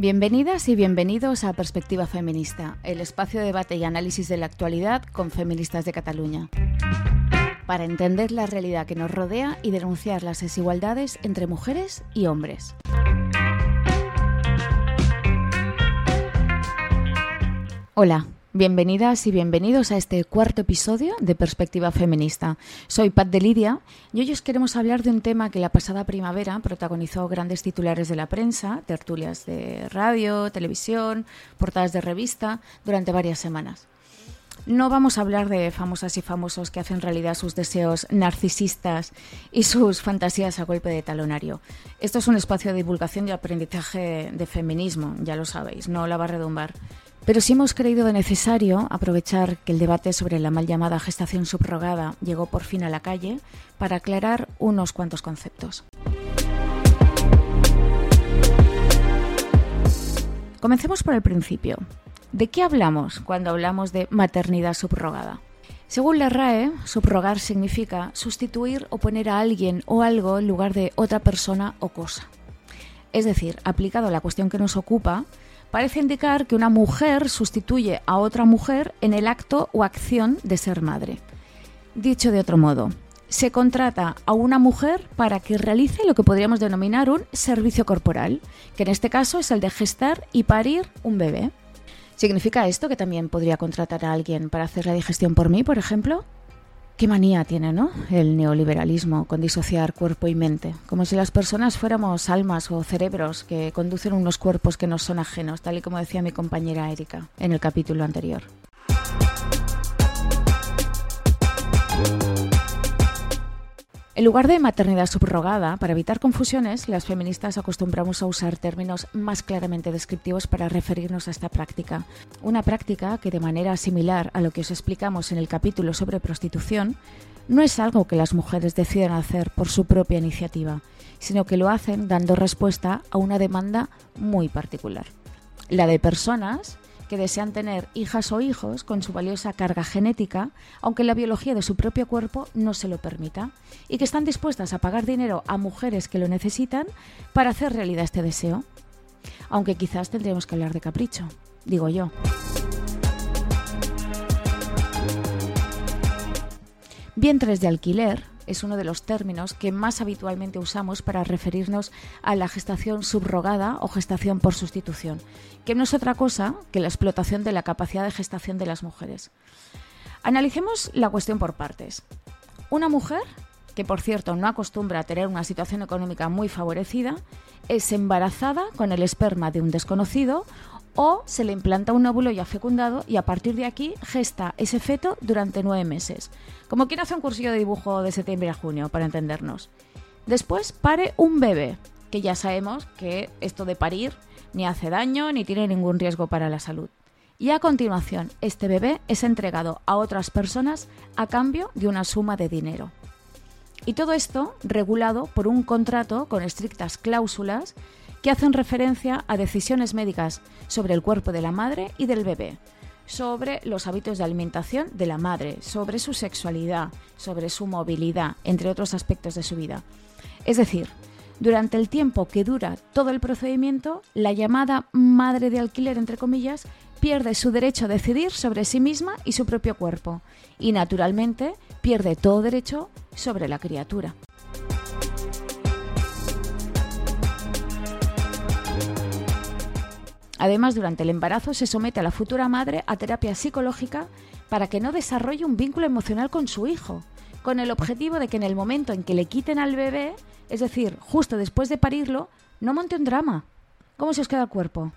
Bienvenidas y bienvenidos a Perspectiva Feminista, el espacio de debate y análisis de la actualidad con feministas de Cataluña. Para entender la realidad que nos rodea y denunciar las desigualdades entre mujeres y hombres. Hola, Bienvenidas y bienvenidos a este cuarto episodio de Perspectiva Feminista. Soy Pat de Lidia y hoy os queremos hablar de un tema que la pasada primavera protagonizó grandes titulares de la prensa, tertulias de radio, televisión, portadas de revista durante varias semanas. No vamos a hablar de famosas y famosos que hacen realidad sus deseos narcisistas y sus fantasías a golpe de talonario. Esto es un espacio de divulgación y aprendizaje de feminismo, ya lo sabéis, no la va a redumbar. Pero sí hemos creído necesario aprovechar que el debate sobre la mal llamada gestación subrogada llegó por fin a la calle para aclarar unos cuantos conceptos. Comencemos por el principio. ¿De qué hablamos cuando hablamos de maternidad subrogada? Según la RAE, subrogar significa sustituir o poner a alguien o algo en lugar de otra persona o cosa. Es decir, aplicado a la cuestión que nos ocupa, parece indicar que una mujer sustituye a otra mujer en el acto o acción de ser madre. Dicho de otro modo, se contrata a una mujer para que realice lo que podríamos denominar un servicio corporal, que en este caso es el de gestar y parir un bebé. ¿Significa esto que también podría contratar a alguien para hacer la digestión por mí, por ejemplo? Qué manía tiene, ¿no? El neoliberalismo con disociar cuerpo y mente, como si las personas fuéramos almas o cerebros que conducen unos cuerpos que nos son ajenos, tal y como decía mi compañera Erika en el capítulo anterior. En lugar de maternidad subrogada, para evitar confusiones, las feministas acostumbramos a usar términos más claramente descriptivos para referirnos a esta práctica. Una práctica que, de manera similar a lo que os explicamos en el capítulo sobre prostitución, no es algo que las mujeres decidan hacer por su propia iniciativa, sino que lo hacen dando respuesta a una demanda muy particular. La de personas que desean tener hijas o hijos con su valiosa carga genética, aunque la biología de su propio cuerpo no se lo permita, y que están dispuestas a pagar dinero a mujeres que lo necesitan para hacer realidad este deseo. Aunque quizás tendríamos que hablar de capricho, digo yo. Vientres de alquiler es uno de los términos que más habitualmente usamos para referirnos a la gestación subrogada o gestación por sustitución, que no es otra cosa que la explotación de la capacidad de gestación de las mujeres. Analicemos la cuestión por partes. Una mujer, que por cierto no acostumbra a tener una situación económica muy favorecida, es embarazada con el esperma de un desconocido o se le implanta un óvulo ya fecundado y a partir de aquí gesta ese feto durante nueve meses. Como quien hace un cursillo de dibujo de septiembre a junio, para entendernos. Después pare un bebé, que ya sabemos que esto de parir ni hace daño ni tiene ningún riesgo para la salud. Y a continuación, este bebé es entregado a otras personas a cambio de una suma de dinero. Y todo esto regulado por un contrato con estrictas cláusulas que hacen referencia a decisiones médicas sobre el cuerpo de la madre y del bebé, sobre los hábitos de alimentación de la madre, sobre su sexualidad, sobre su movilidad, entre otros aspectos de su vida. Es decir, durante el tiempo que dura todo el procedimiento, la llamada madre de alquiler, entre comillas, pierde su derecho a decidir sobre sí misma y su propio cuerpo, y naturalmente pierde todo derecho sobre la criatura. Además, durante el embarazo se somete a la futura madre a terapia psicológica para que no desarrolle un vínculo emocional con su hijo, con el objetivo de que en el momento en que le quiten al bebé, es decir, justo después de parirlo, no monte un drama. ¿Cómo se os queda el cuerpo?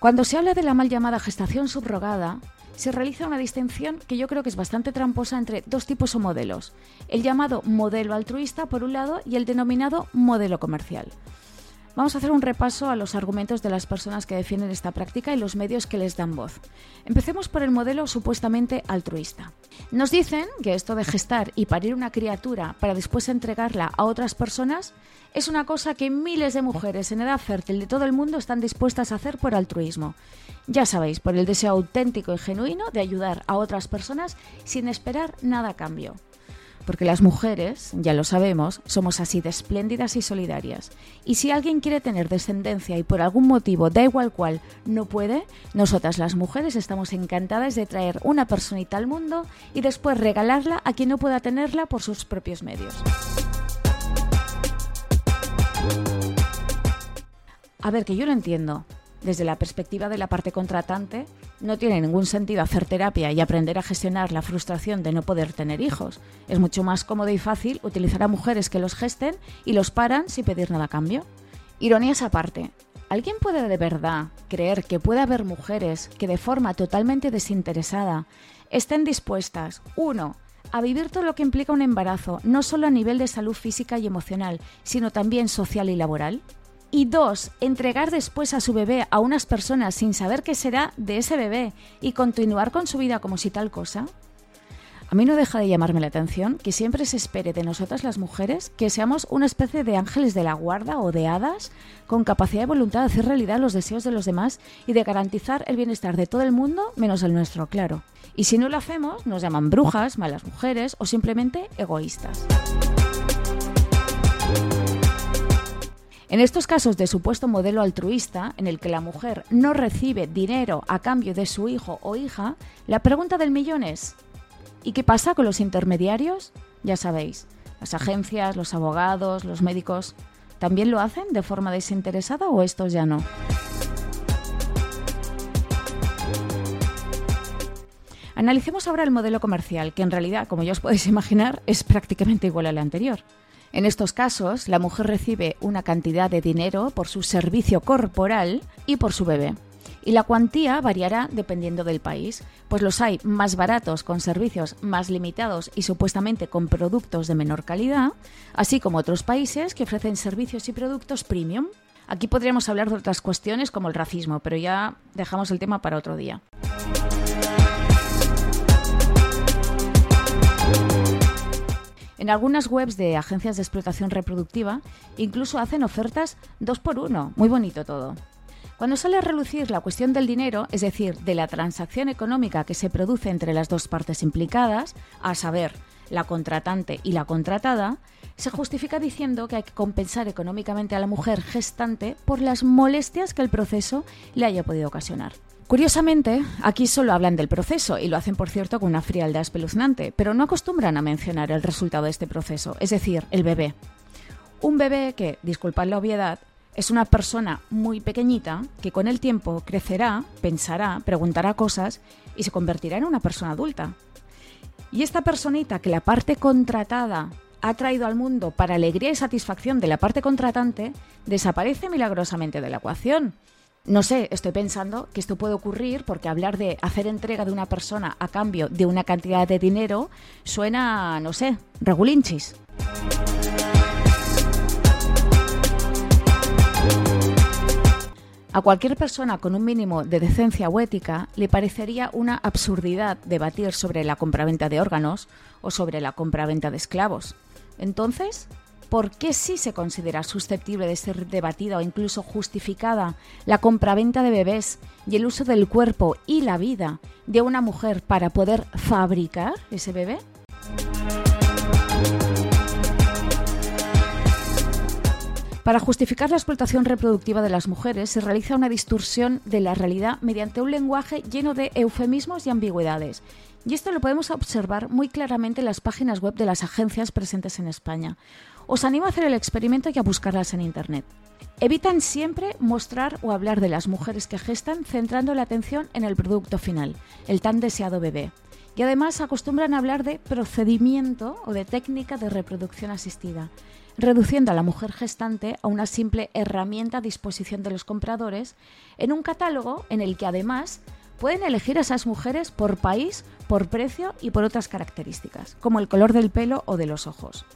Cuando se habla de la mal llamada gestación subrogada, se realiza una distinción que yo creo que es bastante tramposa entre dos tipos o modelos, el llamado modelo altruista por un lado y el denominado modelo comercial. Vamos a hacer un repaso a los argumentos de las personas que defienden esta práctica y los medios que les dan voz. Empecemos por el modelo supuestamente altruista. Nos dicen que esto de gestar y parir una criatura para después entregarla a otras personas es una cosa que miles de mujeres en edad fértil de todo el mundo están dispuestas a hacer por altruismo. Ya sabéis, por el deseo auténtico y genuino de ayudar a otras personas sin esperar nada a cambio. porque las mujeres, ya lo sabemos, somos así de espléndidas y solidarias. Y si alguien quiere tener descendencia y por algún motivo, da igual cual, no puede, nosotras las mujeres estamos encantadas de traer una personita al mundo y después regalarla a quien no pueda tenerla por sus propios medios. A ver, que yo lo entiendo desde la perspectiva de la parte contratante, no tiene ningún sentido hacer terapia y aprender a gestionar la frustración de no poder tener hijos. Es mucho más cómodo y fácil utilizar a mujeres que los gesten y los paran sin pedir nada a cambio. Ironías aparte, ¿alguien puede de verdad creer que puede haber mujeres que de forma totalmente desinteresada estén dispuestas, uno, a vivir todo lo que implica un embarazo, no solo a nivel de salud física y emocional, sino también social y laboral? Y dos, entregar después a su bebé a unas personas sin saber qué será de ese bebé y continuar con su vida como si tal cosa. A mí no deja de llamarme la atención que siempre se espere de nosotras las mujeres que seamos una especie de ángeles de la guarda o de hadas con capacidad de voluntad de hacer realidad los deseos de los demás y de garantizar el bienestar de todo el mundo menos el nuestro, claro. Y si no lo hacemos, nos llaman brujas, malas mujeres o simplemente egoístas. En estos casos de supuesto modelo altruista, en el que la mujer no recibe dinero a cambio de su hijo o hija, la pregunta del millón es, ¿y qué pasa con los intermediarios? Ya sabéis, las agencias, los abogados, los médicos, ¿también lo hacen de forma desinteresada o estos ya no? Analicemos ahora el modelo comercial, que en realidad, como ya os podéis imaginar, es prácticamente igual al anterior. En estos casos, la mujer recibe una cantidad de dinero por su servicio corporal y por su bebé. Y la cuantía variará dependiendo del país, pues los hay más baratos con servicios más limitados y supuestamente con productos de menor calidad, así como otros países que ofrecen servicios y productos premium. Aquí podríamos hablar de otras cuestiones como el racismo, pero ya dejamos el tema para otro día. En algunas webs de agencias de explotación reproductiva incluso hacen ofertas dos por uno. Muy bonito todo. Cuando sale a relucir la cuestión del dinero, es decir, de la transacción económica que se produce entre las dos partes implicadas, a saber, la contratante y la contratada, se justifica diciendo que hay que compensar económicamente a la mujer gestante por las molestias que el proceso le haya podido ocasionar. Curiosamente, aquí solo hablan del proceso y lo hacen, por cierto, con una frialdad espeluznante, pero no acostumbran a mencionar el resultado de este proceso, es decir, el bebé. Un bebé que, disculpad la obviedad, es una persona muy pequeñita que con el tiempo crecerá, pensará, preguntará cosas y se convertirá en una persona adulta. Y esta personita que la parte contratada ha traído al mundo para alegría y satisfacción de la parte contratante, desaparece milagrosamente de la ecuación no sé, estoy pensando que esto puede ocurrir porque hablar de hacer entrega de una persona a cambio de una cantidad de dinero suena, no sé, regulinchis. A cualquier persona con un mínimo de decencia o ética le parecería una absurdidad debatir sobre la compraventa de órganos o sobre la compraventa de esclavos. Entonces, ¿por qué sí se considera susceptible de ser debatida o incluso justificada la compraventa de bebés y el uso del cuerpo y la vida de una mujer para poder fabricar ese bebé? Para justificar la explotación reproductiva de las mujeres se realiza una distorsión de la realidad mediante un lenguaje lleno de eufemismos y ambigüedades. Y esto lo podemos observar muy claramente en las páginas web de las agencias presentes en España. Os animo a hacer el experimento y a buscarlas en Internet. Evitan siempre mostrar o hablar de las mujeres que gestan centrando la atención en el producto final, el tan deseado bebé. Y además acostumbran a hablar de procedimiento o de técnica de reproducción asistida, reduciendo a la mujer gestante a una simple herramienta a disposición de los compradores en un catálogo en el que además pueden elegir a esas mujeres por país, por precio y por otras características, como el color del pelo o de los ojos.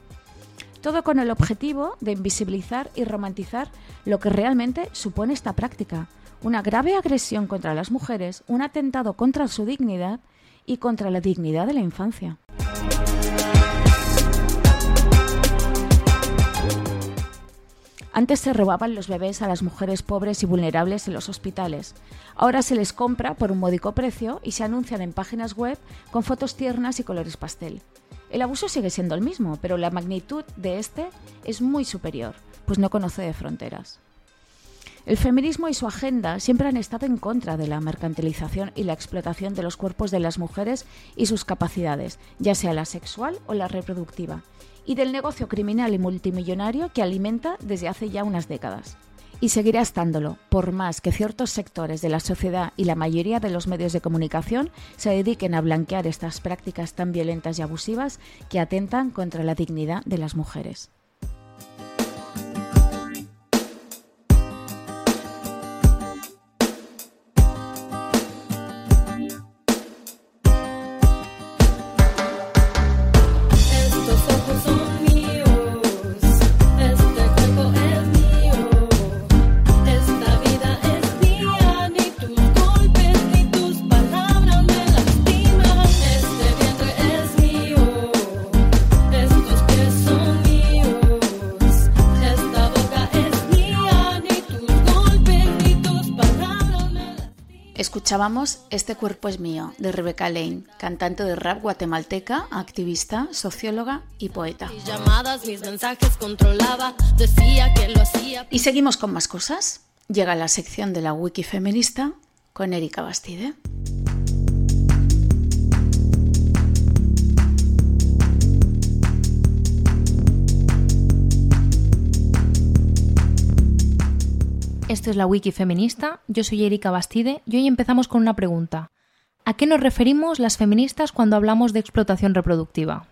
Todo con el objetivo de invisibilizar y romantizar lo que realmente supone esta práctica, una grave agresión contra las mujeres, un atentado contra su dignidad y contra la dignidad de la infancia. Antes se robaban los bebés a las mujeres pobres y vulnerables en los hospitales. Ahora se les compra por un módico precio y se anuncian en páginas web con fotos tiernas y colores pastel. El abuso sigue siendo el mismo, pero la magnitud de este es muy superior, pues no conoce de fronteras. El feminismo y su agenda siempre han estado en contra de la mercantilización y la explotación de los cuerpos de las mujeres y sus capacidades, ya sea la sexual o la reproductiva, y del negocio criminal y multimillonario que alimenta desde hace ya unas décadas. Y seguirá estándolo, por más que ciertos sectores de la sociedad y la mayoría de los medios de comunicación se dediquen a blanquear estas prácticas tan violentas y abusivas que atentan contra la dignidad de las mujeres. Escuchábamos Este cuerpo es mío, de Rebecca Lane, cantante de rap guatemalteca, activista, socióloga y poeta. Y seguimos con más cosas. Llega la sección de la wiki feminista con Erika Bastide. Esto es la Wiki Feminista, yo soy Erika Bastide y hoy empezamos con una pregunta. ¿A qué nos referimos las feministas cuando hablamos de explotación reproductiva?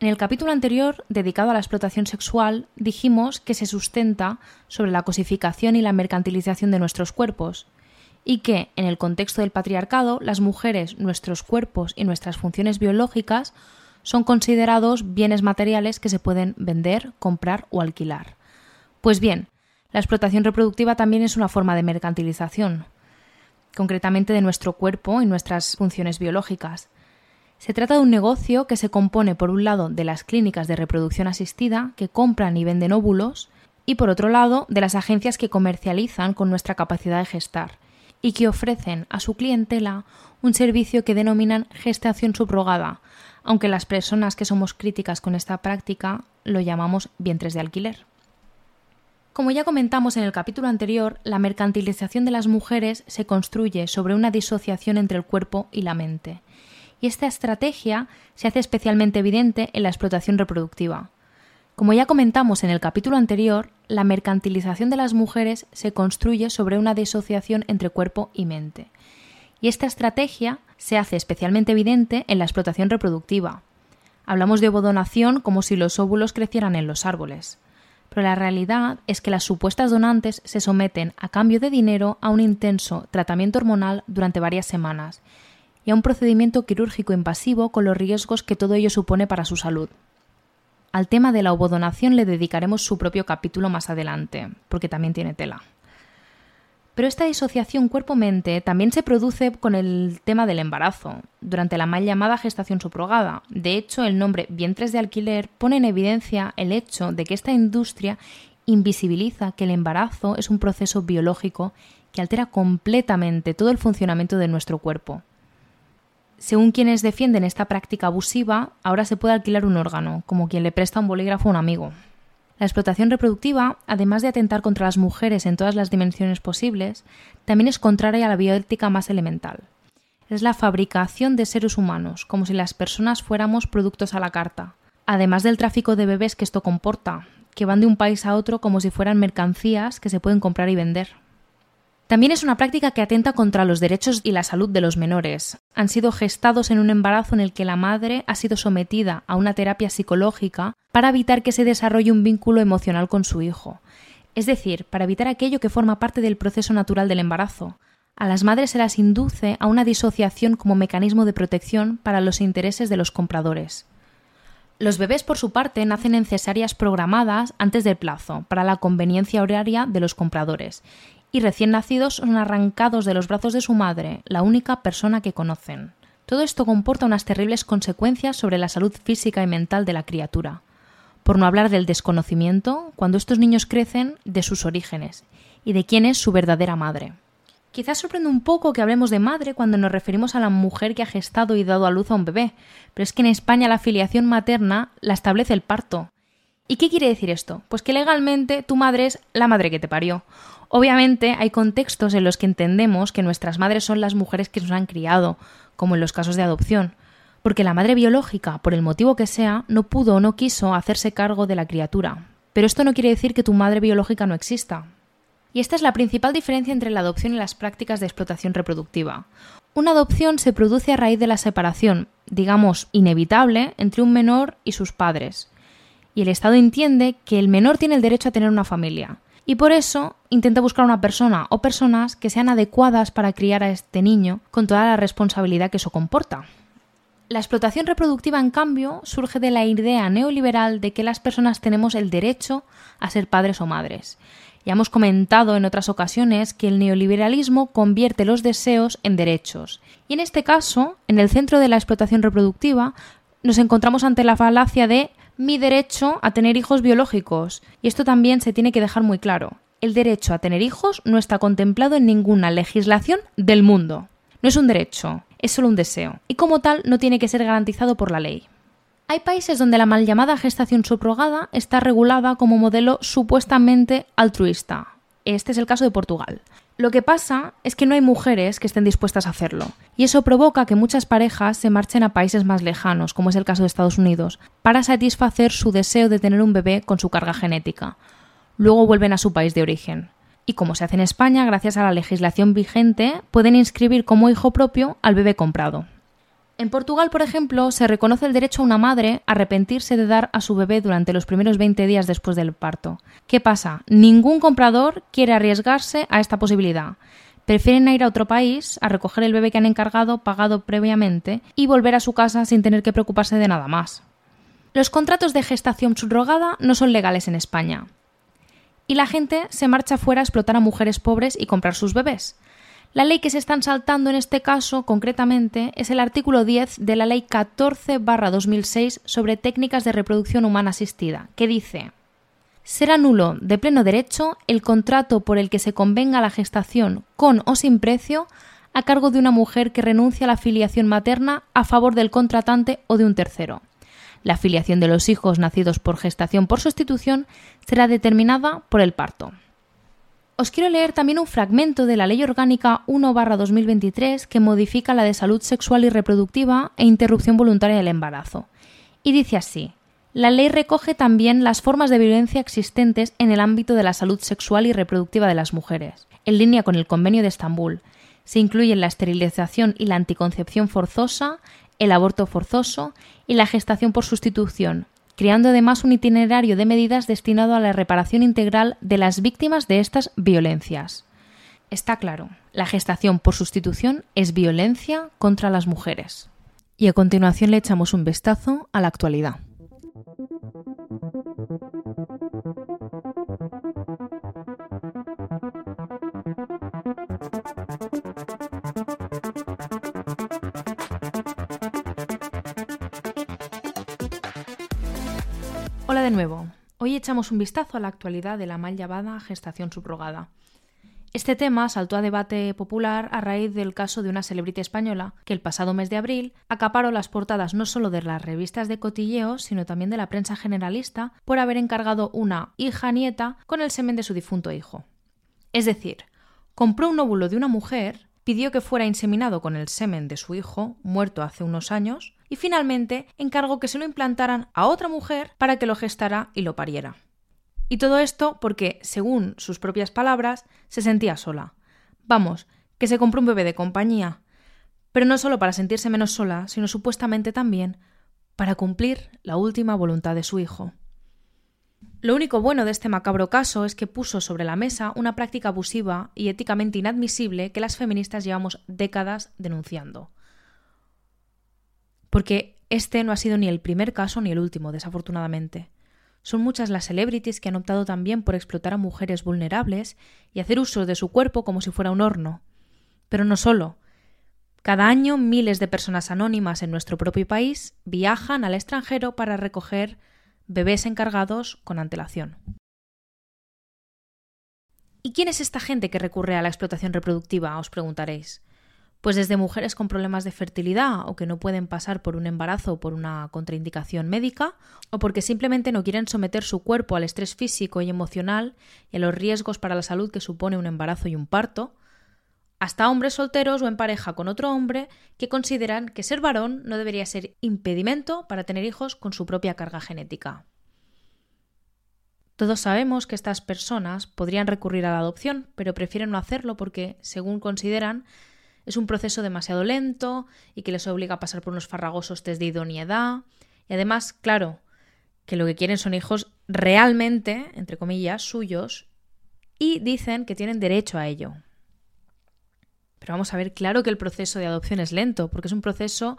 En el capítulo anterior, dedicado a la explotación sexual, dijimos que se sustenta sobre la cosificación y la mercantilización de nuestros cuerpos, y que, en el contexto del patriarcado, las mujeres, nuestros cuerpos y nuestras funciones biológicas son considerados bienes materiales que se pueden vender, comprar o alquilar. Pues bien, la explotación reproductiva también es una forma de mercantilización, concretamente de nuestro cuerpo y nuestras funciones biológicas. Se trata de un negocio que se compone, por un lado, de las clínicas de reproducción asistida que compran y venden óvulos, y por otro lado, de las agencias que comercializan con nuestra capacidad de gestar y que ofrecen a su clientela un servicio que denominan gestación subrogada, aunque las personas que somos críticas con esta práctica lo llamamos vientres de alquiler. Como ya comentamos en el capítulo anterior, la mercantilización de las mujeres se construye sobre una disociación entre el cuerpo y la mente. Y esta estrategia se hace especialmente evidente en la explotación reproductiva. Como ya comentamos en el capítulo anterior, la mercantilización de las mujeres se construye sobre una disociación entre cuerpo y mente. Y esta estrategia se hace especialmente evidente en la explotación reproductiva. Hablamos de ovodonación como si los óvulos crecieran en los árboles pero la realidad es que las supuestas donantes se someten a cambio de dinero a un intenso tratamiento hormonal durante varias semanas y a un procedimiento quirúrgico invasivo con los riesgos que todo ello supone para su salud. Al tema de la ovodonación le dedicaremos su propio capítulo más adelante, porque también tiene tela. Pero esta disociación cuerpo-mente también se produce con el tema del embarazo, durante la mal llamada gestación subrogada. De hecho, el nombre vientres de alquiler pone en evidencia el hecho de que esta industria invisibiliza que el embarazo es un proceso biológico que altera completamente todo el funcionamiento de nuestro cuerpo. Según quienes defienden esta práctica abusiva, ahora se puede alquilar un órgano, como quien le presta un bolígrafo a un amigo. La explotación reproductiva, además de atentar contra las mujeres en todas las dimensiones posibles, también es contraria a la bioética más elemental. Es la fabricación de seres humanos, como si las personas fuéramos productos a la carta, además del tráfico de bebés que esto comporta, que van de un país a otro como si fueran mercancías que se pueden comprar y vender. También es una práctica que atenta contra los derechos y la salud de los menores. Han sido gestados en un embarazo en el que la madre ha sido sometida a una terapia psicológica para evitar que se desarrolle un vínculo emocional con su hijo. Es decir, para evitar aquello que forma parte del proceso natural del embarazo. A las madres se las induce a una disociación como mecanismo de protección para los intereses de los compradores. Los bebés, por su parte, nacen en cesáreas programadas antes del plazo, para la conveniencia horaria de los compradores, y recién nacidos son arrancados de los brazos de su madre, la única persona que conocen. Todo esto comporta unas terribles consecuencias sobre la salud física y mental de la criatura. Por no hablar del desconocimiento, cuando estos niños crecen, de sus orígenes y de quién es su verdadera madre. Quizás sorprende un poco que hablemos de madre cuando nos referimos a la mujer que ha gestado y dado a luz a un bebé, pero es que en España la filiación materna la establece el parto. ¿Y qué quiere decir esto? Pues que legalmente tu madre es la madre que te parió. Obviamente hay contextos en los que entendemos que nuestras madres son las mujeres que nos han criado, como en los casos de adopción, porque la madre biológica, por el motivo que sea, no pudo o no quiso hacerse cargo de la criatura. Pero esto no quiere decir que tu madre biológica no exista. Y esta es la principal diferencia entre la adopción y las prácticas de explotación reproductiva. Una adopción se produce a raíz de la separación, digamos, inevitable, entre un menor y sus padres. Y el Estado entiende que el menor tiene el derecho a tener una familia. Y por eso intenta buscar una persona o personas que sean adecuadas para criar a este niño con toda la responsabilidad que eso comporta. La explotación reproductiva, en cambio, surge de la idea neoliberal de que las personas tenemos el derecho a ser padres o madres ya hemos comentado en otras ocasiones que el neoliberalismo convierte los deseos en derechos. Y en este caso, en el centro de la explotación reproductiva, nos encontramos ante la falacia de mi derecho a tener hijos biológicos. Y esto también se tiene que dejar muy claro. El derecho a tener hijos no está contemplado en ninguna legislación del mundo. No es un derecho, es solo un deseo. Y como tal no tiene que ser garantizado por la ley. Hay países donde la mal llamada gestación subrogada está regulada como modelo supuestamente altruista. Este es el caso de Portugal. Lo que pasa es que no hay mujeres que estén dispuestas a hacerlo, y eso provoca que muchas parejas se marchen a países más lejanos, como es el caso de Estados Unidos, para satisfacer su deseo de tener un bebé con su carga genética. Luego vuelven a su país de origen. Y como se hace en España, gracias a la legislación vigente, pueden inscribir como hijo propio al bebé comprado. En Portugal, por ejemplo, se reconoce el derecho a una madre a arrepentirse de dar a su bebé durante los primeros 20 días después del parto. ¿Qué pasa? Ningún comprador quiere arriesgarse a esta posibilidad. Prefieren ir a otro país a recoger el bebé que han encargado, pagado previamente, y volver a su casa sin tener que preocuparse de nada más. Los contratos de gestación subrogada no son legales en España. Y la gente se marcha fuera a explotar a mujeres pobres y comprar sus bebés. La ley que se están saltando en este caso, concretamente, es el artículo 10 de la Ley 14-2006 sobre técnicas de reproducción humana asistida, que dice Será nulo de pleno derecho el contrato por el que se convenga la gestación con o sin precio a cargo de una mujer que renuncia a la filiación materna a favor del contratante o de un tercero. La filiación de los hijos nacidos por gestación por sustitución será determinada por el parto. Os quiero leer también un fragmento de la Ley Orgánica 1-2023 que modifica la de salud sexual y reproductiva e interrupción voluntaria del embarazo. Y dice así. La ley recoge también las formas de violencia existentes en el ámbito de la salud sexual y reproductiva de las mujeres, en línea con el Convenio de Estambul. Se incluyen la esterilización y la anticoncepción forzosa, el aborto forzoso y la gestación por sustitución, creando además un itinerario de medidas destinado a la reparación integral de las víctimas de estas violencias. Está claro, la gestación por sustitución es violencia contra las mujeres. Y a continuación le echamos un vistazo a la actualidad. Hola de nuevo. Hoy echamos un vistazo a la actualidad de la mal llamada gestación subrogada. Este tema saltó a debate popular a raíz del caso de una celebrity española que el pasado mes de abril acaparó las portadas no solo de las revistas de cotilleo, sino también de la prensa generalista por haber encargado una hija nieta con el semen de su difunto hijo. Es decir, compró un óvulo de una mujer, pidió que fuera inseminado con el semen de su hijo, muerto hace unos años, y finalmente encargó que se lo implantaran a otra mujer para que lo gestara y lo pariera. Y todo esto porque, según sus propias palabras, se sentía sola. Vamos, que se compró un bebé de compañía. Pero no solo para sentirse menos sola, sino supuestamente también para cumplir la última voluntad de su hijo. Lo único bueno de este macabro caso es que puso sobre la mesa una práctica abusiva y éticamente inadmisible que las feministas llevamos décadas denunciando porque este no ha sido ni el primer caso ni el último, desafortunadamente. Son muchas las celebrities que han optado también por explotar a mujeres vulnerables y hacer uso de su cuerpo como si fuera un horno. Pero no solo. Cada año miles de personas anónimas en nuestro propio país viajan al extranjero para recoger bebés encargados con antelación. ¿Y quién es esta gente que recurre a la explotación reproductiva? os preguntaréis. Pues desde mujeres con problemas de fertilidad o que no pueden pasar por un embarazo por una contraindicación médica, o porque simplemente no quieren someter su cuerpo al estrés físico y emocional y a los riesgos para la salud que supone un embarazo y un parto, hasta hombres solteros o en pareja con otro hombre que consideran que ser varón no debería ser impedimento para tener hijos con su propia carga genética. Todos sabemos que estas personas podrían recurrir a la adopción, pero prefieren no hacerlo porque, según consideran, es un proceso demasiado lento y que les obliga a pasar por unos farragosos test de idoneidad. Y además, claro, que lo que quieren son hijos realmente, entre comillas, suyos, y dicen que tienen derecho a ello. Pero vamos a ver, claro que el proceso de adopción es lento, porque es un proceso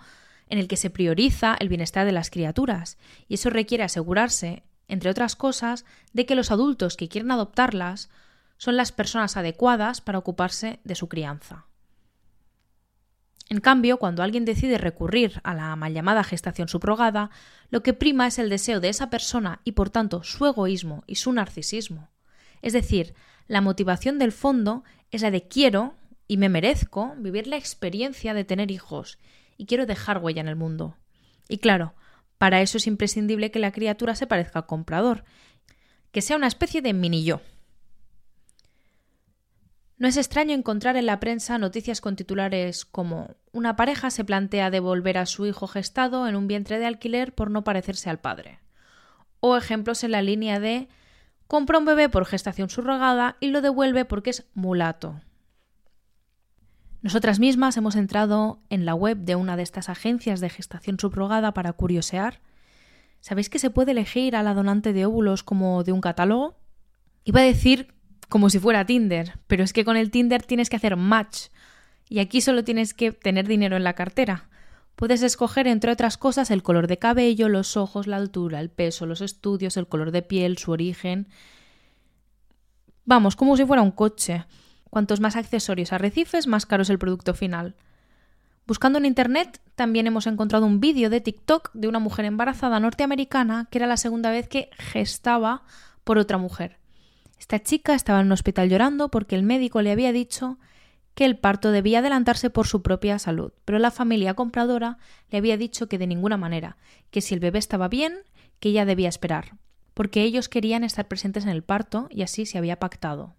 en el que se prioriza el bienestar de las criaturas, y eso requiere asegurarse, entre otras cosas, de que los adultos que quieren adoptarlas son las personas adecuadas para ocuparse de su crianza. En cambio, cuando alguien decide recurrir a la mal llamada gestación subrogada, lo que prima es el deseo de esa persona y por tanto su egoísmo y su narcisismo. Es decir, la motivación del fondo es la de quiero, y me merezco vivir la experiencia de tener hijos y quiero dejar huella en el mundo. Y claro, para eso es imprescindible que la criatura se parezca al comprador, que sea una especie de mini yo. No es extraño encontrar en la prensa noticias con titulares como una pareja se plantea devolver a su hijo gestado en un vientre de alquiler por no parecerse al padre. O ejemplos en la línea de compra un bebé por gestación subrogada y lo devuelve porque es mulato. Nosotras mismas hemos entrado en la web de una de estas agencias de gestación subrogada para curiosear. ¿Sabéis que se puede elegir a la donante de óvulos como de un catálogo? Iba a decir como si fuera Tinder, pero es que con el Tinder tienes que hacer match y aquí solo tienes que tener dinero en la cartera. Puedes escoger, entre otras cosas, el color de cabello, los ojos, la altura, el peso, los estudios, el color de piel, su origen. Vamos, como si fuera un coche. Cuantos más accesorios arrecifes, más caro es el producto final. Buscando en Internet, también hemos encontrado un vídeo de TikTok de una mujer embarazada norteamericana que era la segunda vez que gestaba por otra mujer. Esta chica estaba en un hospital llorando porque el médico le había dicho que el parto debía adelantarse por su propia salud, pero la familia compradora le había dicho que de ninguna manera, que si el bebé estaba bien, que ella debía esperar, porque ellos querían estar presentes en el parto y así se había pactado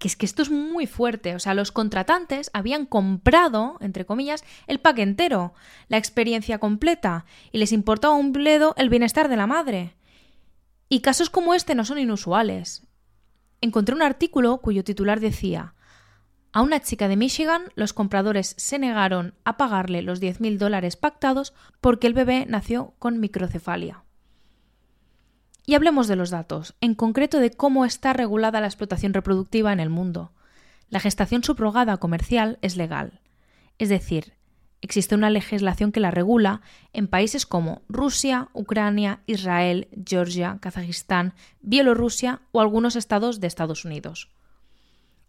que es que esto es muy fuerte. O sea, los contratantes habían comprado, entre comillas, el pack entero, la experiencia completa, y les importaba un bledo el bienestar de la madre. Y casos como este no son inusuales. Encontré un artículo cuyo titular decía a una chica de Michigan los compradores se negaron a pagarle los 10.000 dólares pactados porque el bebé nació con microcefalia. Y hablemos de los datos, en concreto de cómo está regulada la explotación reproductiva en el mundo. La gestación subrogada comercial es legal, es decir, existe una legislación que la regula en países como Rusia, Ucrania, Israel, Georgia, Kazajistán, Bielorrusia o algunos estados de Estados Unidos.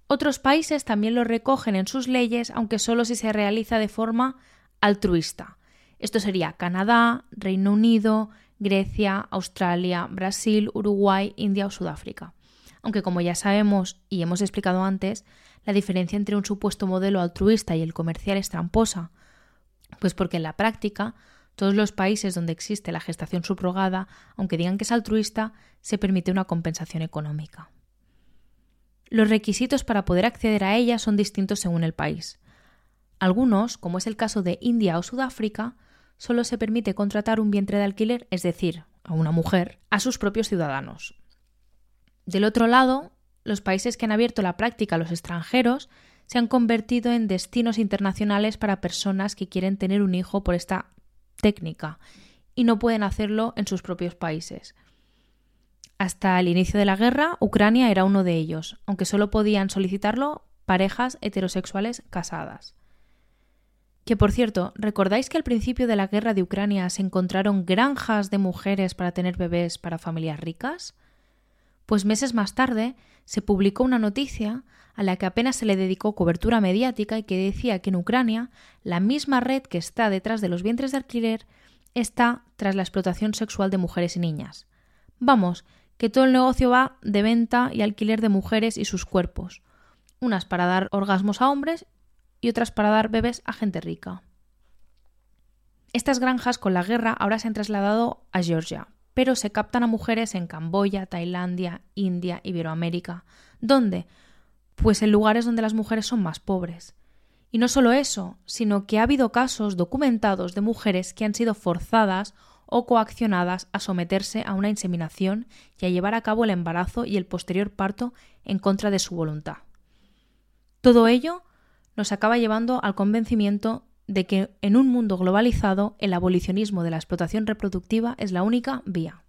Otros países también lo recogen en sus leyes, aunque solo si se realiza de forma altruista. Esto sería Canadá, Reino Unido, Grecia, Australia, Brasil, Uruguay, India o Sudáfrica. Aunque como ya sabemos y hemos explicado antes, la diferencia entre un supuesto modelo altruista y el comercial es tramposa, pues porque en la práctica todos los países donde existe la gestación subrogada, aunque digan que es altruista, se permite una compensación económica. Los requisitos para poder acceder a ella son distintos según el país. Algunos, como es el caso de India o Sudáfrica, solo se permite contratar un vientre de alquiler, es decir, a una mujer, a sus propios ciudadanos. Del otro lado, los países que han abierto la práctica a los extranjeros se han convertido en destinos internacionales para personas que quieren tener un hijo por esta técnica y no pueden hacerlo en sus propios países. Hasta el inicio de la guerra, Ucrania era uno de ellos, aunque solo podían solicitarlo parejas heterosexuales casadas. Que por cierto, ¿recordáis que al principio de la guerra de Ucrania se encontraron granjas de mujeres para tener bebés para familias ricas? Pues meses más tarde se publicó una noticia a la que apenas se le dedicó cobertura mediática y que decía que en Ucrania la misma red que está detrás de los vientres de alquiler está tras la explotación sexual de mujeres y niñas. Vamos, que todo el negocio va de venta y alquiler de mujeres y sus cuerpos, unas para dar orgasmos a hombres y otras para dar bebés a gente rica. Estas granjas con la guerra ahora se han trasladado a Georgia, pero se captan a mujeres en Camboya, Tailandia, India, Iberoamérica. ¿Dónde? Pues en lugares donde las mujeres son más pobres. Y no solo eso, sino que ha habido casos documentados de mujeres que han sido forzadas o coaccionadas a someterse a una inseminación y a llevar a cabo el embarazo y el posterior parto en contra de su voluntad. Todo ello nos acaba llevando al convencimiento de que en un mundo globalizado el abolicionismo de la explotación reproductiva es la única vía.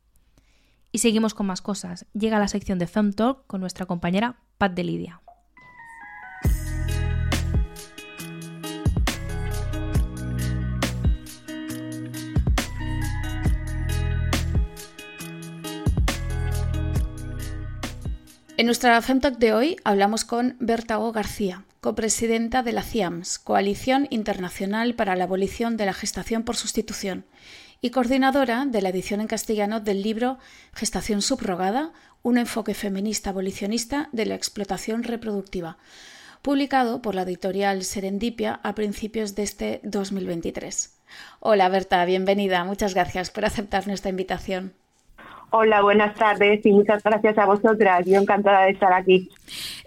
Y seguimos con más cosas. Llega la sección de Femme Talk con nuestra compañera Pat de Lidia. En nuestra FemTalk de hoy hablamos con Berta O. García, copresidenta de la CIAMS, Coalición Internacional para la Abolición de la Gestación por Sustitución, y coordinadora de la edición en castellano del libro Gestación Subrogada, un enfoque feminista abolicionista de la explotación reproductiva, publicado por la editorial Serendipia a principios de este 2023. Hola Berta, bienvenida. Muchas gracias por aceptar nuestra invitación. Hola, buenas tardes y muchas gracias a vosotras. Yo encantada de estar aquí.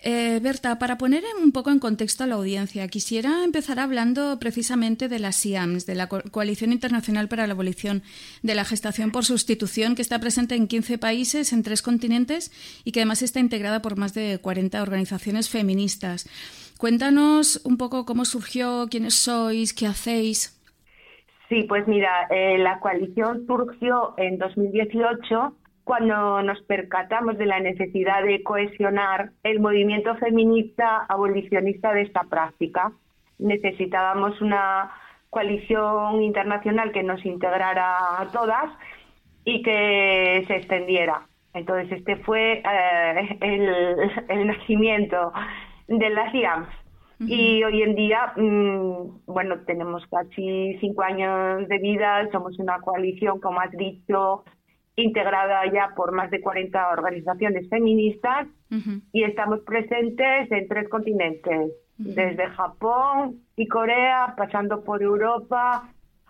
Eh, Berta, para poner un poco en contexto a la audiencia, quisiera empezar hablando precisamente de la SIAMS, de la Coalición Internacional para la Abolición de la Gestación por Sustitución, que está presente en 15 países, en tres continentes y que además está integrada por más de 40 organizaciones feministas. Cuéntanos un poco cómo surgió, quiénes sois, qué hacéis. Sí, pues mira, eh, la coalición surgió en 2018 cuando nos percatamos de la necesidad de cohesionar el movimiento feminista abolicionista de esta práctica. Necesitábamos una coalición internacional que nos integrara a todas y que se extendiera. Entonces, este fue eh, el, el, nacimiento de la CIAMS. Y hoy en día, mm, bueno, tenemos casi cinco años de vida, somos una coalición, como has dicho, integrada ya por más de 40 organizaciones feministas y estamos presentes en tres continentes, desde Japón y Corea, pasando por Europa,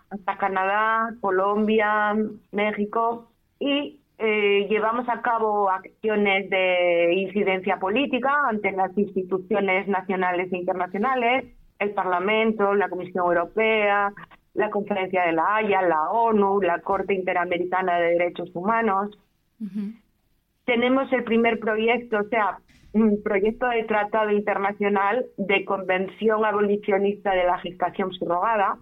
hasta Canadá, Colombia, México y eh, llevamos a cabo acciones de incidencia política ante las instituciones nacionales e internacionales, el Parlamento, la Comisión Europea, la Conferencia de la Haya, la ONU, la Corte Interamericana de Derechos Humanos. Tenemos el primer proyecto, o sea, un proyecto de tratado internacional de convención abolicionista de la gestación subrogada.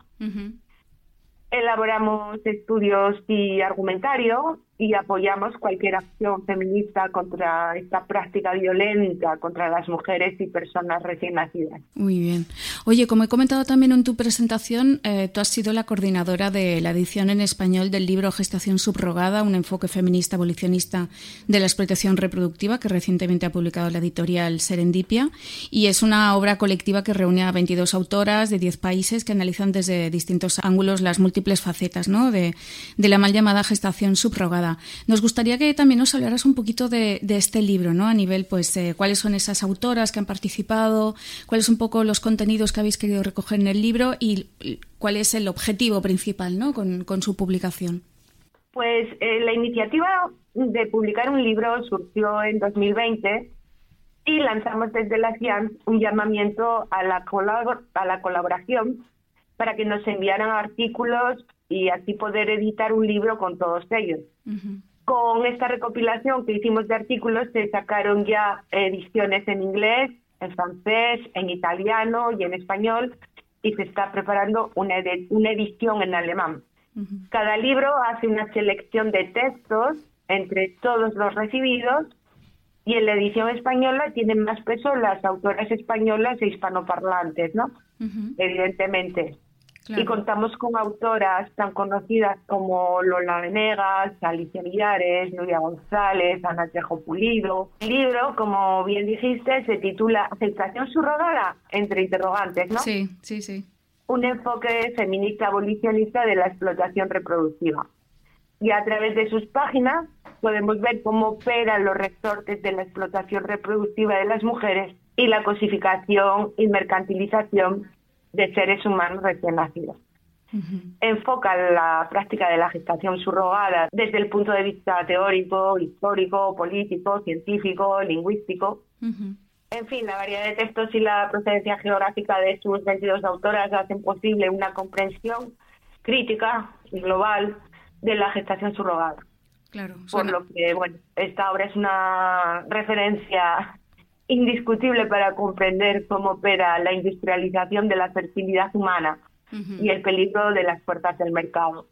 Elaboramos estudios y argumentario y apoyamos cualquier acción feminista contra esta práctica violenta contra las mujeres y personas recién nacidas. Muy bien. Oye, como he comentado también en tu presentación, eh, tú has sido la coordinadora de la edición en español del libro Gestación subrogada, un enfoque feminista abolicionista de la explotación reproductiva que recientemente ha publicado la editorial Serendipia y es una obra colectiva que reúne a 22 autoras de 10 países que analizan desde distintos ángulos las múltiples facetas ¿no? de, de la mal llamada gestación subrogada nos gustaría que también nos hablaras un poquito de, este libro, ¿no? A nivel, pues, eh, cuáles son esas autoras que han participado, cuáles son un poco los contenidos que habéis querido recoger en el libro y cuál es el objetivo principal, ¿no? Con, su publicación. Pues eh, la iniciativa de publicar un libro surgió en 2020 y lanzamos desde la CIAN un llamamiento a la, a la colaboración para que nos enviaran artículos y así poder editar un libro con todos ellos. Con esta recopilación que hicimos de artículos se sacaron ya ediciones en inglés, en francés, en italiano y en español y se está preparando una, una edición en alemán. Cada libro hace una selección de textos entre todos los recibidos y en la edición española tienen más peso las autoras españolas e hispanoparlantes, ¿no? Evidentemente. Y contamos con autoras tan conocidas como Lola Venegas, Alicia Villares, Nuria González, Ana Tejo Pulido. El libro, como bien dijiste, se titula Aceptación subrogada, entre interrogantes, ¿no? Sí, sí, sí. Un enfoque feminista abolicionista de la explotación reproductiva. Y a través de sus páginas podemos ver cómo operan los resortes de la explotación reproductiva de las mujeres y la cosificación y mercantilización de seres humanos recién nacidos. Enfoca la práctica de la gestación subrogada desde el punto de vista teórico, histórico, político, científico, lingüístico. En fin, la variedad de textos y la procedencia geográfica de sus 22 autoras hacen posible una comprensión crítica y global de la gestación subrogada. Claro, Por lo que, bueno, esta obra es una referencia indiscutible para comprender cómo opera la industrialización de la fertilidad humana y el peligro de las puertas del mercado.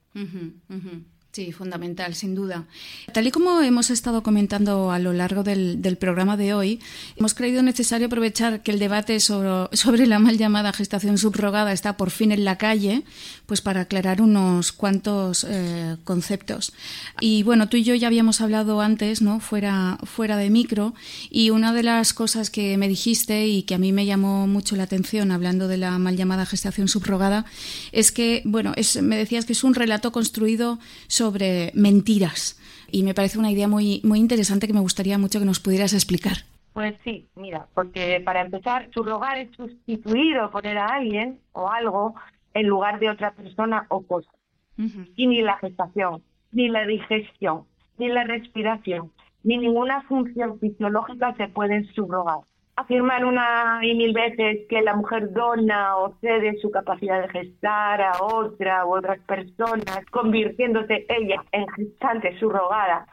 Sí, fundamental, sin duda. Tal y como hemos estado comentando a lo largo del, programa de hoy, hemos creído necesario aprovechar que el debate sobre, sobre, la mal llamada gestación subrogada está por fin en la calle, pues para aclarar unos cuantos eh, conceptos. Y bueno, tú y yo ya habíamos hablado antes, ¿no? Fuera, fuera de micro, y una de las cosas que me dijiste y que a mí me llamó mucho la atención hablando de la mal llamada gestación subrogada es que, bueno, es, me decías que es un relato construido sobre mentiras. Y me parece una idea muy, muy interesante que me gustaría mucho que nos pudieras explicar. Pues sí, mira, porque para empezar, subrogar es sustituir o poner a alguien o algo en lugar de otra persona o cosa. Y ni la gestación, ni la digestión, ni la respiración, ni ninguna función fisiológica se pueden subrogar afirmar una y mil veces que la mujer dona o cede su capacidad de gestar a otra u otras personas, convirtiéndose ella en gestante subrogada,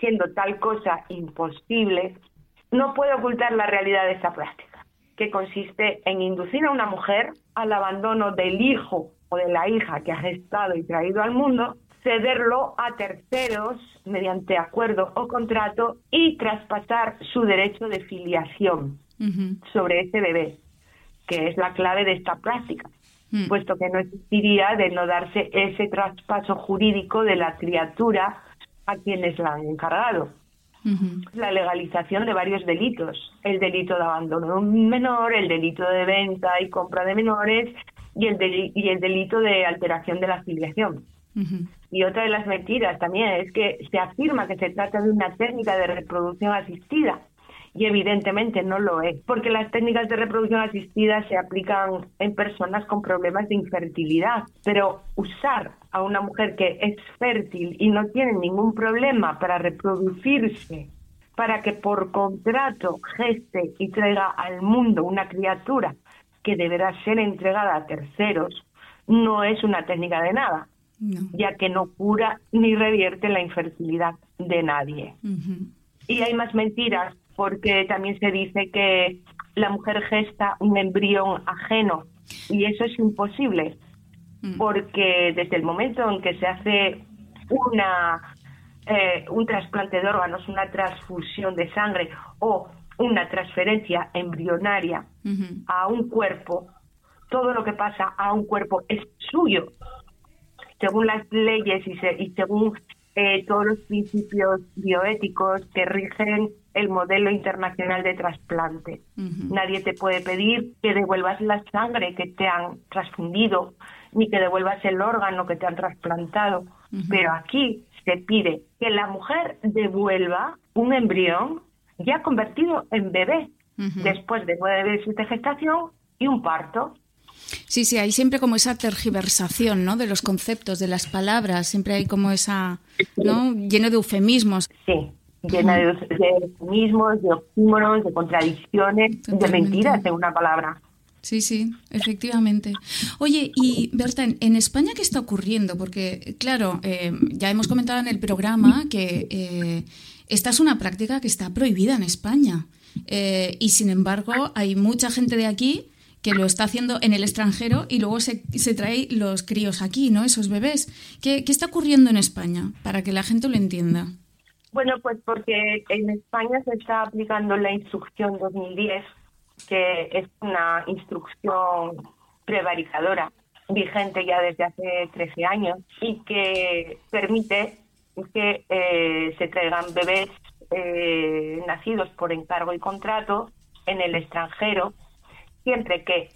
siendo tal cosa imposible, no puede ocultar la realidad de esta práctica, que consiste en inducir a una mujer al abandono del hijo o de la hija que ha gestado y traído al mundo, cederlo a terceros mediante acuerdo o contrato y traspasar su derecho de filiación sobre ese bebé, que es la clave de esta práctica, mm. puesto que no existiría de no darse ese traspaso jurídico de la criatura a quienes la han encargado. La legalización de varios delitos, el delito de abandono de un menor, el delito de venta y compra de menores y el, y el delito de alteración de la filiación. Y otra de las mentiras también es que se afirma que se trata de una técnica de reproducción asistida, y evidentemente no lo es, porque las técnicas de reproducción asistida se aplican en personas con problemas de infertilidad, pero usar a una mujer que es fértil y no tiene ningún problema para reproducirse, para que por contrato geste y traiga al mundo una criatura que deberá ser entregada a terceros, no es una técnica de nada, ya que no cura ni revierte la infertilidad de nadie. Y hay más mentiras porque también se dice que la mujer gesta un embrión ajeno y eso es imposible mm. porque desde el momento en que se hace una eh, un trasplante de órganos, una transfusión de sangre o una transferencia embrionaria a un cuerpo, todo lo que pasa a un cuerpo es suyo, según las leyes y, y según eh, todos los principios bioéticos que rigen el modelo internacional de trasplante. Nadie te puede pedir que devuelvas la sangre que te han transfundido, ni que devuelvas el órgano que te han trasplantado. Pero aquí se pide que la mujer devuelva un embrión ya convertido en bebé, después de nueve meses de gestación y un parto. Sí, sí, hay siempre como esa tergiversación, ¿no? De los conceptos, de las palabras, siempre hay como esa, ¿no? Lleno de eufemismos. Sí, llena de, eufemismos, de oxímoros, de contradicciones, de mentiras en una palabra. Sí, sí, efectivamente. Oye, y Berta, ¿en España qué está ocurriendo? Porque, claro, eh, ya hemos comentado en el programa que eh, esta es una práctica que está prohibida en España. Eh, y sin embargo, hay mucha gente de aquí que lo está haciendo en el extranjero y luego se, se trae los críos aquí, ¿no? Esos bebés. ¿Qué, ¿Qué está ocurriendo en España? Para que la gente lo entienda. Bueno, pues porque en España se está aplicando la instrucción 2010, que es una instrucción prevaricadora vigente ya desde hace 13 años y que permite que eh, se traigan bebés eh, nacidos por encargo y contrato en el extranjero, siempre que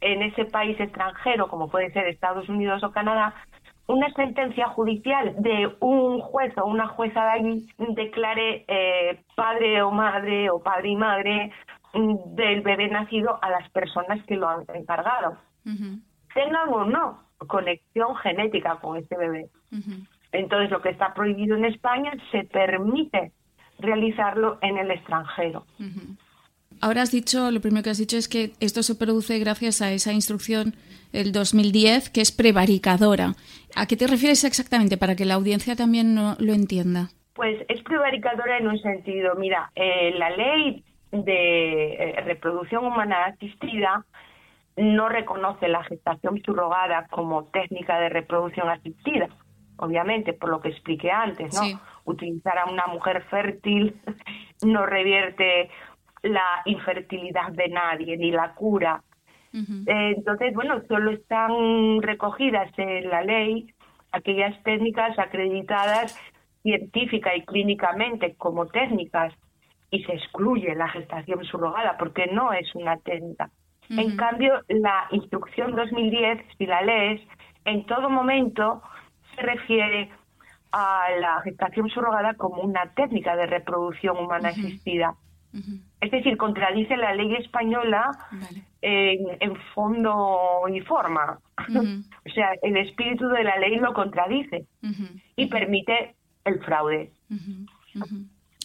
en ese país extranjero, como puede ser Estados Unidos o Canadá, una sentencia judicial de un juez o una jueza de allí declare eh, padre o madre o padre y madre mm, del bebé nacido a las personas que lo han encargado. Tengan o no conexión genética con este bebé. Entonces, lo que está prohibido en España se permite realizarlo en el extranjero. Ahora has dicho, lo primero que has dicho es que esto se produce gracias a esa instrucción del 2010 que es prevaricadora. ¿A qué te refieres exactamente para que la audiencia también lo entienda? Pues es prevaricadora en un sentido. Mira, eh, la ley de eh, reproducción humana asistida no reconoce la gestación subrogada como técnica de reproducción asistida, obviamente, por lo que expliqué antes, ¿no? Utilizar a una mujer fértil no revierte la infertilidad de nadie, ni la cura. Eh, entonces, bueno, solo están recogidas en la ley aquellas técnicas acreditadas científica y clínicamente como técnicas y se excluye la gestación subrogada porque no es una técnica. En cambio, la instrucción 2010, si la lees, en todo momento se refiere a la gestación subrogada como una técnica de reproducción humana asistida. Es decir, contradice la ley española en, fondo y forma. o sea, el espíritu de la ley lo contradice y permite el fraude.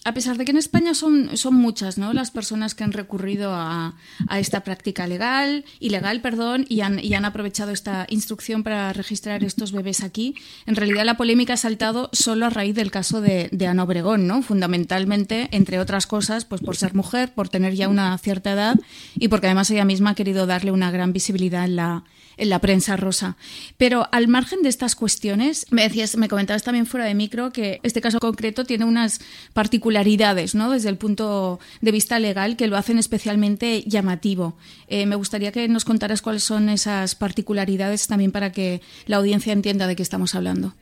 A pesar de que en España son, son muchas ¿no? las personas que han recurrido a, a esta práctica legal, ilegal, perdón, y han, y han aprovechado esta instrucción para registrar estos bebés aquí, en realidad la polémica ha saltado solo a raíz del caso de, de Ana Obregón, ¿no? fundamentalmente, entre otras cosas, pues por ser mujer, por tener ya una cierta edad y porque además ella misma ha querido darle una gran visibilidad en la, en la prensa rosa. Pero al margen de estas cuestiones, me decías, me comentabas también fuera de micro que este caso concreto tiene unas particularidades, ¿no? Desde el punto de vista legal que lo hacen especialmente llamativo. Eh, me gustaría que nos contaras cuáles son esas particularidades también para que la audiencia entienda de qué estamos hablando.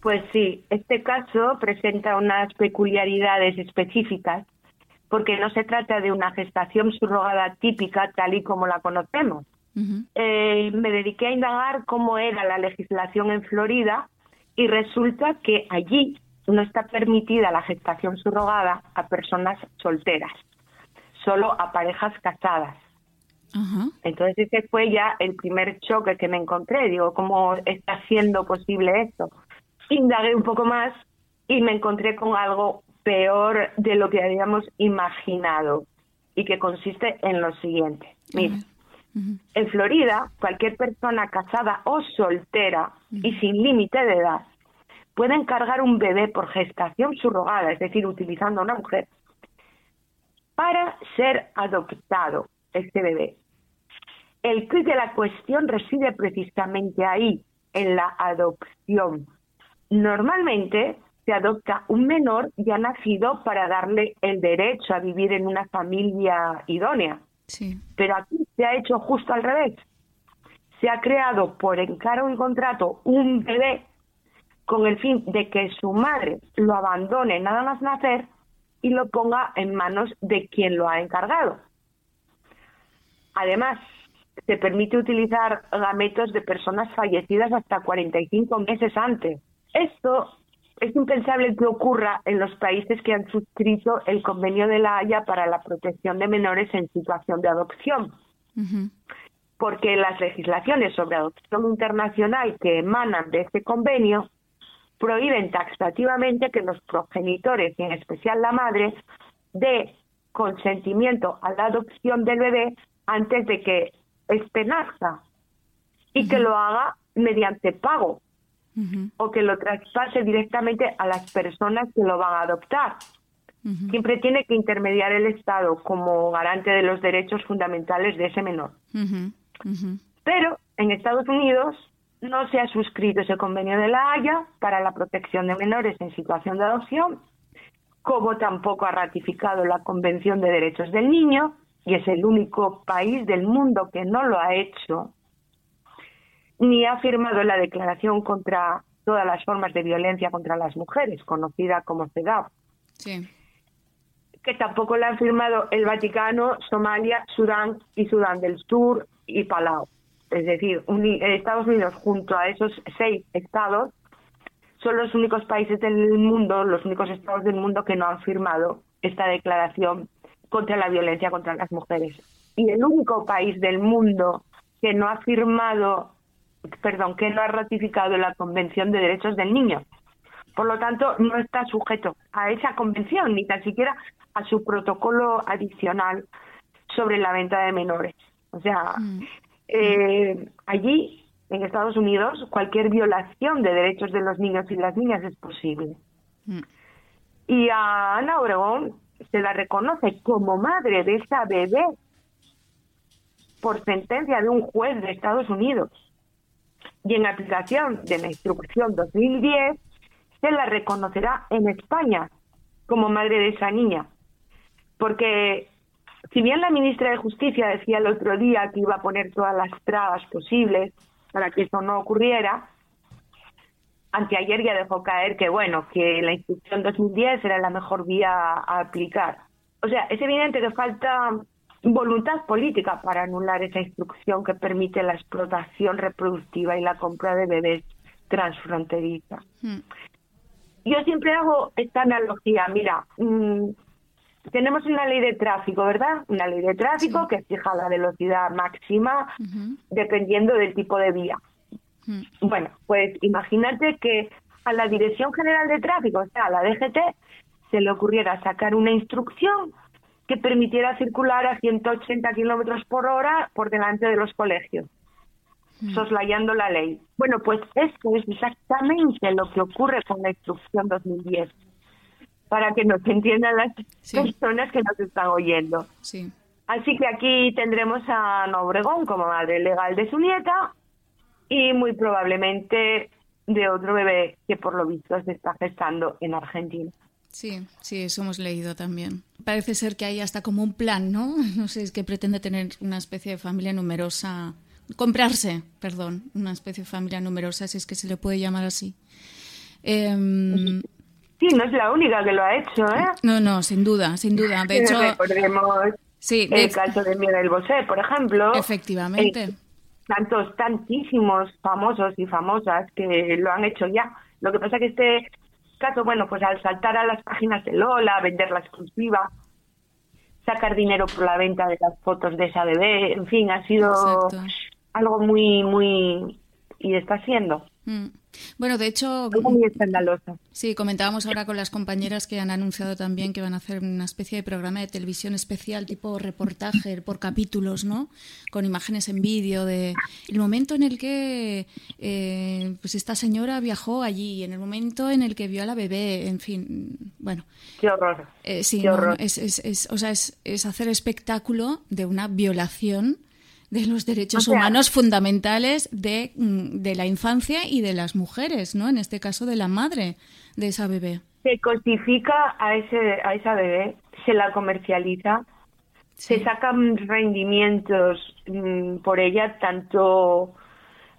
Pues sí, este caso presenta unas peculiaridades específicas porque no se trata de una gestación subrogada típica tal y como la conocemos, eh, me dediqué a indagar cómo era la legislación en Florida y resulta que allí no está permitida la gestación subrogada a personas solteras, solo a parejas casadas. Entonces ese fue ya el primer choque que me encontré. Digo, ¿cómo está siendo posible esto? Indagué un poco más y me encontré con algo peor de lo que habíamos imaginado y que consiste en lo siguiente. Mira, en Florida, cualquier persona casada o soltera y sin límite de edad puede encargar un bebé por gestación subrogada, es decir, utilizando a una mujer, para ser adoptado este bebé. El quid de la cuestión reside precisamente ahí, en la adopción. Normalmente se adopta un menor ya nacido para darle el derecho a vivir en una familia idónea. Pero aquí se ha hecho justo al revés. Se ha creado por encargo y contrato un bebé con el fin de que su madre lo abandone nada más nacer y lo ponga en manos de quien lo ha encargado. Además, se permite utilizar gametos de personas fallecidas hasta 45 meses antes. Esto es impensable que ocurra en los países que han suscrito el Convenio de la Haya para la protección de menores en situación de adopción. Porque las legislaciones sobre adopción internacional que emanan de este convenio prohíben taxativamente que los progenitores, y en especial la madre, dé consentimiento a la adopción del bebé antes de que éste nazca y que lo haga mediante pago o que lo traspase directamente a las personas que lo van a adoptar. Siempre tiene que intermediar el Estado como garante de los derechos fundamentales de ese menor. Pero en Estados Unidos no se ha suscrito ese convenio de la Haya para la protección de menores en situación de adopción, como tampoco ha ratificado la Convención de Derechos del Niño, y es el único país del mundo que no lo ha hecho ni ha firmado la declaración contra todas las formas de violencia contra las mujeres, conocida como CEDAW. Sí. Que tampoco la han firmado el Vaticano, Somalia, Sudán y Sudán del Sur y Palau. es decir, Estados Unidos junto a esos seis estados son los únicos países del mundo, los únicos estados del mundo que no han firmado esta declaración contra la violencia contra las mujeres. Y el único país del mundo que no ha firmado, perdón, que no ha ratificado la Convención de Derechos del Niño. Por lo tanto, no está sujeto a esa convención, ni tan siquiera a su protocolo adicional sobre la venta de menores. O sea, mm. eh, allí, en Estados Unidos, cualquier violación de derechos de los niños y las niñas es posible. Mm. Y a Ana Obregón se la reconoce como madre de esa bebé por sentencia de un juez de Estados Unidos. Y en aplicación de la instrucción 2010, se la reconocerá en España como madre de esa niña. Porque si bien la ministra de Justicia decía el otro día que iba a poner todas las trabas posibles para que eso no ocurriera, anteayer ya dejó caer que, bueno, que la instrucción 2010 era la mejor vía a aplicar. O sea, es evidente que falta voluntad política para anular esa instrucción que permite la explotación reproductiva y la compra de bebés transfronteriza. Hmm. Yo siempre hago esta analogía, mira, mm, tenemos una ley de tráfico, ¿verdad? Una ley de tráfico que fija la velocidad máxima dependiendo del tipo de vía. Bueno, pues imagínate que a la Dirección General de Tráfico, o sea, a la DGT, se le ocurriera sacar una instrucción que permitiera circular a 180 kilómetros por hora por delante de los colegios, soslayando la ley. Bueno, pues esto es exactamente lo que ocurre con la instrucción 2010 para que nos entiendan las personas que nos están oyendo. Sí. Así que aquí tendremos a Ana Obregón como madre legal de su nieta y muy probablemente de otro bebé que por lo visto se está gestando en Argentina. Sí, sí, eso hemos leído también. Parece ser que hay hasta como un plan, ¿no? No sé, es que pretende tener una especie de familia numerosa, comprarse, perdón, una especie de familia numerosa, si es que se le puede llamar así. Em, Sí, no es la única que lo ha hecho, ¿eh? No, no, sin duda, sin duda. De hecho, recordemos sí, el caso de Miguel Bosé, por ejemplo. Efectivamente. Eh, tantos, tantísimos famosos y famosas que lo han hecho ya. Lo que pasa es que este caso, bueno, pues al saltar a las páginas de Lola, vender la exclusiva, sacar dinero por la venta de las fotos de esa bebé, en fin, ha sido algo muy, muy... y está siendo. Mm. Bueno, de hecho, muy escandaloso. Sí, comentábamos ahora con las compañeras que han anunciado también que van a hacer una especie de programa de televisión especial, tipo reportaje por capítulos, ¿no? Con imágenes en vídeo de el momento en el que eh, pues esta señora viajó allí, en el momento en el que vio a la bebé, en fin, bueno. Qué horror. Eh, sí, es, es, es, o sea, es hacer espectáculo de una violación de los derechos humanos fundamentales de, mm, de, la infancia y de las mujeres, ¿no? En este caso de la madre de esa bebé. Se cosifica a, ese, a esa bebé, se la comercializa, se sacan rendimientos mm, por ella, tanto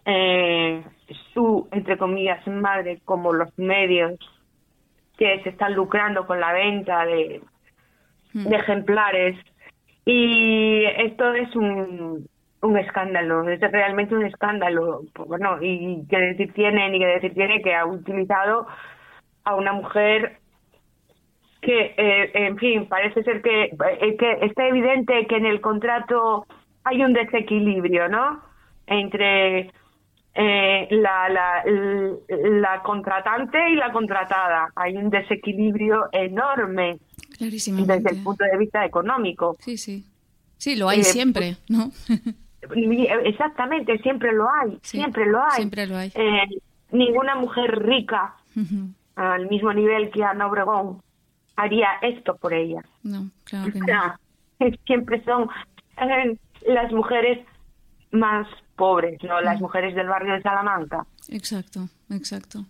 eh, su, entre comillas, madre como los medios que se están lucrando con la venta de, mm. de ejemplares. Y esto es un, un escándalo, es realmente un escándalo. Bueno, y qué decir tiene, ni qué decir tiene que ha utilizado a una mujer que, eh, en fin, parece ser que, eh, que está evidente que en el contrato hay un desequilibrio, ¿no? Entre eh, la, la, la contratante y la contratada. Hay un desequilibrio enorme desde el punto de vista económico. Sí, sí. Sí, lo hay siempre, ¿no? Exactamente, siempre lo hay, siempre lo hay. Siempre lo hay. Eh, ninguna mujer rica al mismo nivel que Ana Obregón haría esto por ella. No, claro que no. siempre son eh, las mujeres más pobres, ¿no? Las mujeres del barrio de Salamanca. Exacto, exacto.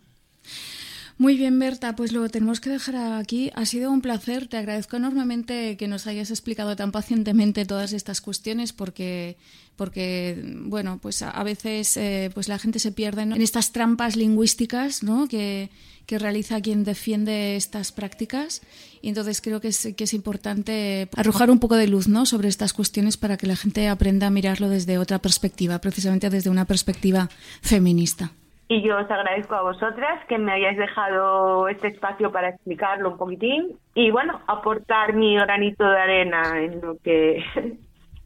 Muy bien, Berta, pues lo tenemos que dejar aquí. Ha sido un placer. Te agradezco enormemente que nos hayas explicado tan pacientemente todas estas cuestiones porque porque bueno, pues a, veces eh, pues la gente se pierde en estas trampas lingüísticas ¿no? que, que, realiza quien defiende estas prácticas y entonces creo que es, que es importante arrojar un poco de luz ¿no? sobre estas cuestiones para que la gente aprenda a mirarlo desde otra perspectiva, precisamente desde una perspectiva feminista. Y yo os agradezco a vosotras que me hayáis dejado este espacio para explicarlo un poquitín y bueno, aportar mi granito de arena en lo que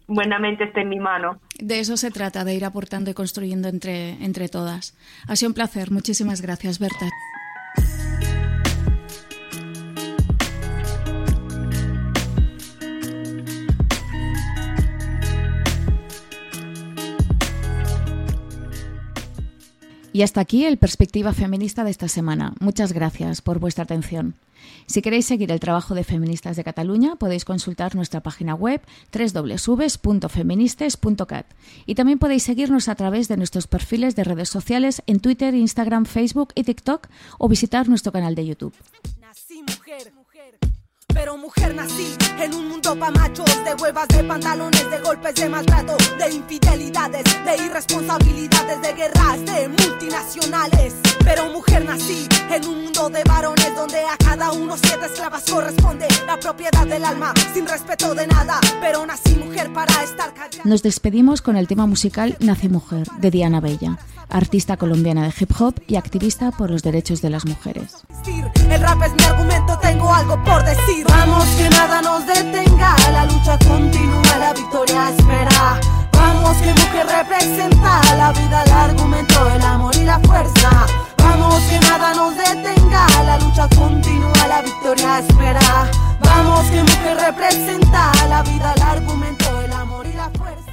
buenamente esté en mi mano. De eso se trata, de ir aportando y construyendo entre, entre todas. Ha sido un placer. Muchísimas gracias, Berta. Y hasta aquí el Perspectiva Feminista de esta semana. Muchas gracias por vuestra atención. Si queréis seguir el trabajo de Feministas de Cataluña, podéis consultar nuestra página web www.feministes.cat y también podéis seguirnos a través de nuestros perfiles de redes sociales en Twitter, Instagram, Facebook y TikTok o visitar nuestro canal de YouTube. Pero mujer nací en un mundo pa' machos, de huevas, de pantalones, de golpes, de maltrato, de infidelidades, de irresponsabilidades, de guerras, de multinacionales. Pero mujer nací en un mundo de varones donde a cada uno siete esclavas corresponde la propiedad del alma, sin respeto de nada. Pero nací mujer para estar callada. Nos despedimos con el tema musical Nací Mujer, de Diana Bella artista colombiana de hip hop y activista por los derechos de las mujeres. El rap es mi argumento, tengo algo por decir. Vamos que nada nos detenga, la lucha continúa, la victoria espera. Vamos que mujer representa la vida, el argumento, el amor y la fuerza. Vamos que nada nos detenga, la lucha continúa, la victoria espera. Vamos que mujer representa la vida, el argumento, el amor y la fuerza.